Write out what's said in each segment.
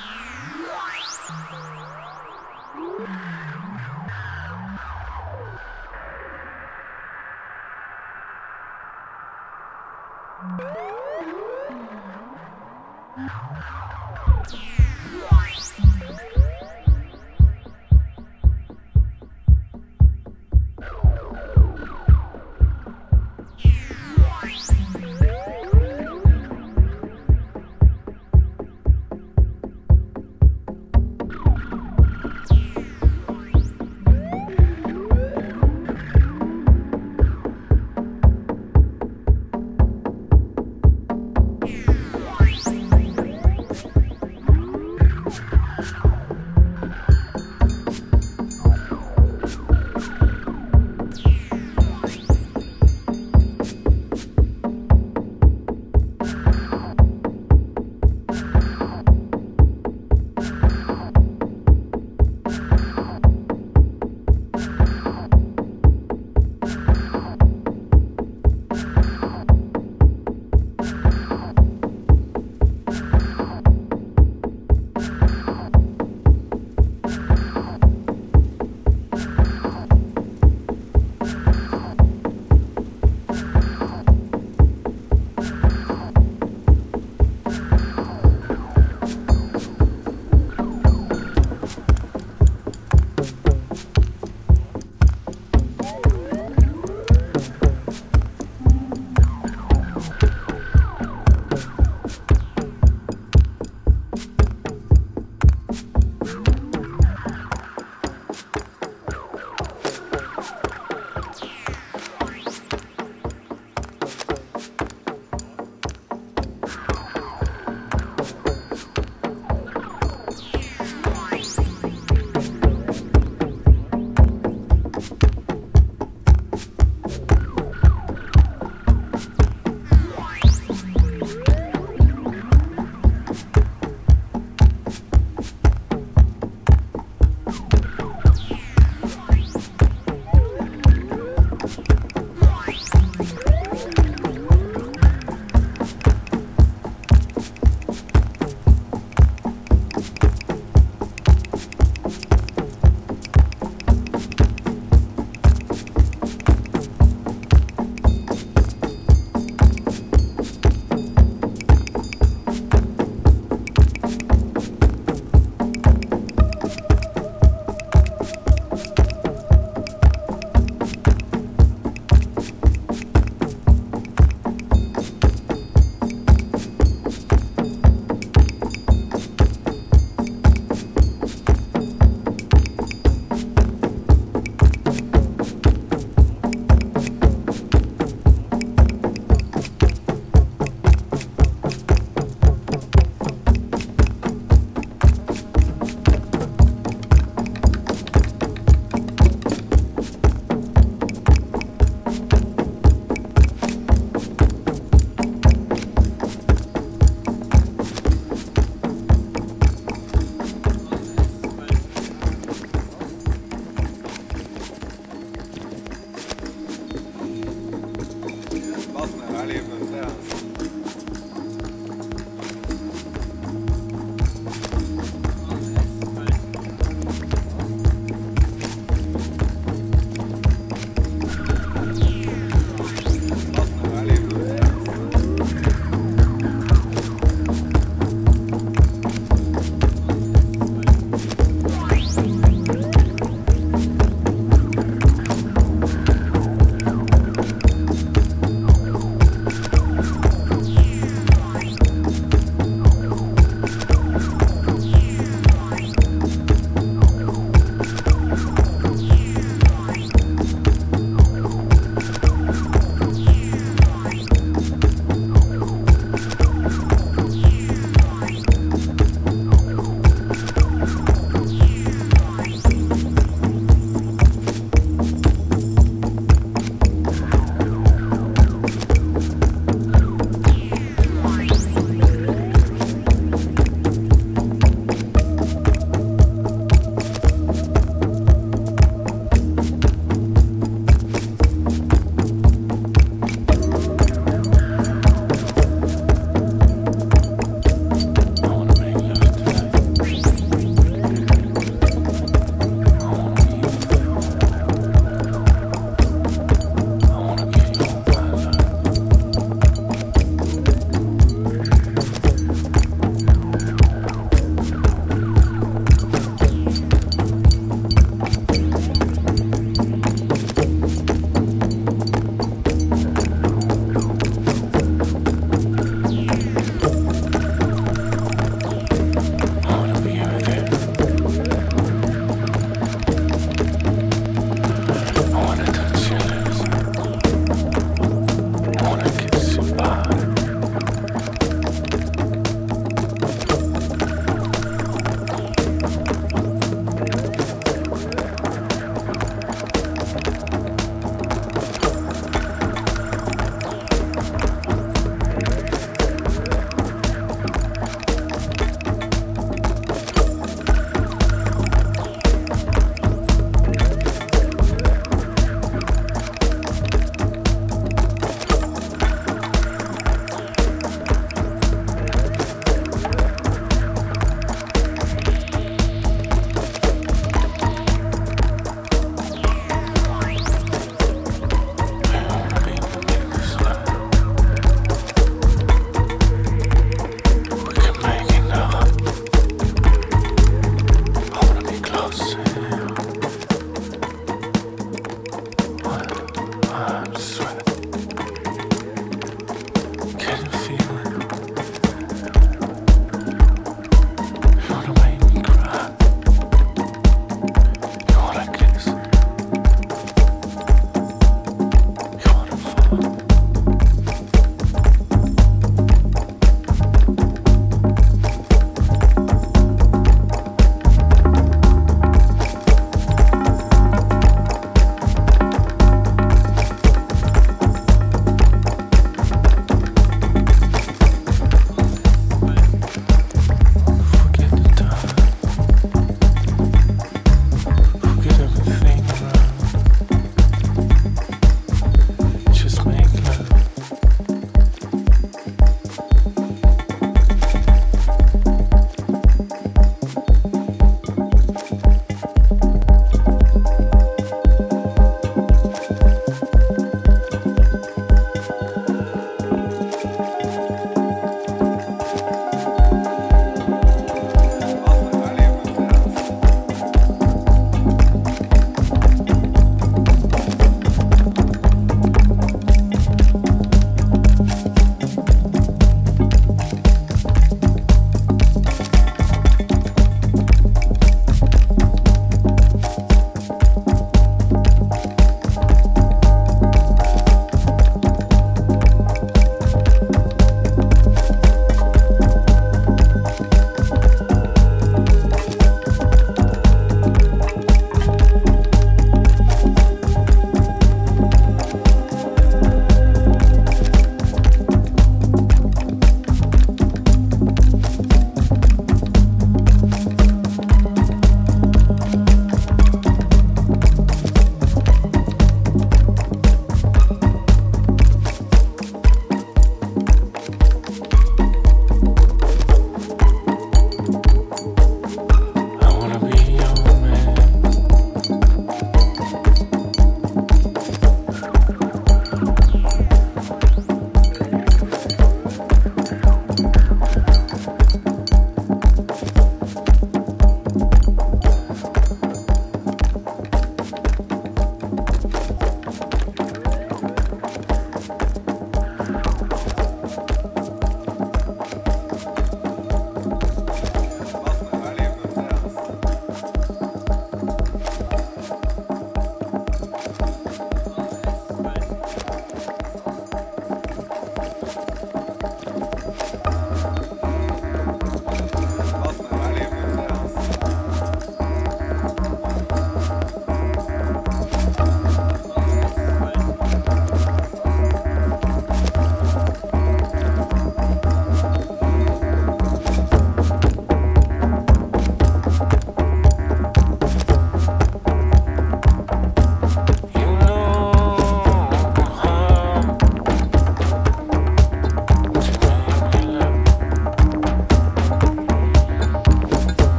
Yeah.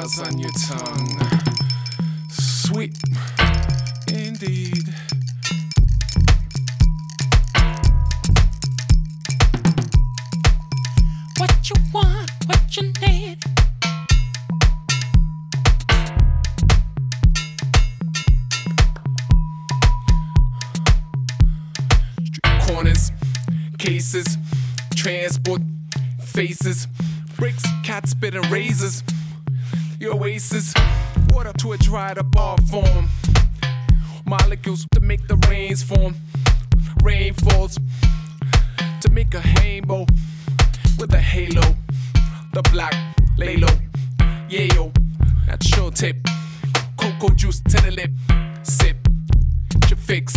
flowers on your tongue. fix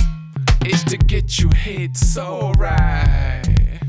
is to get you hit so right.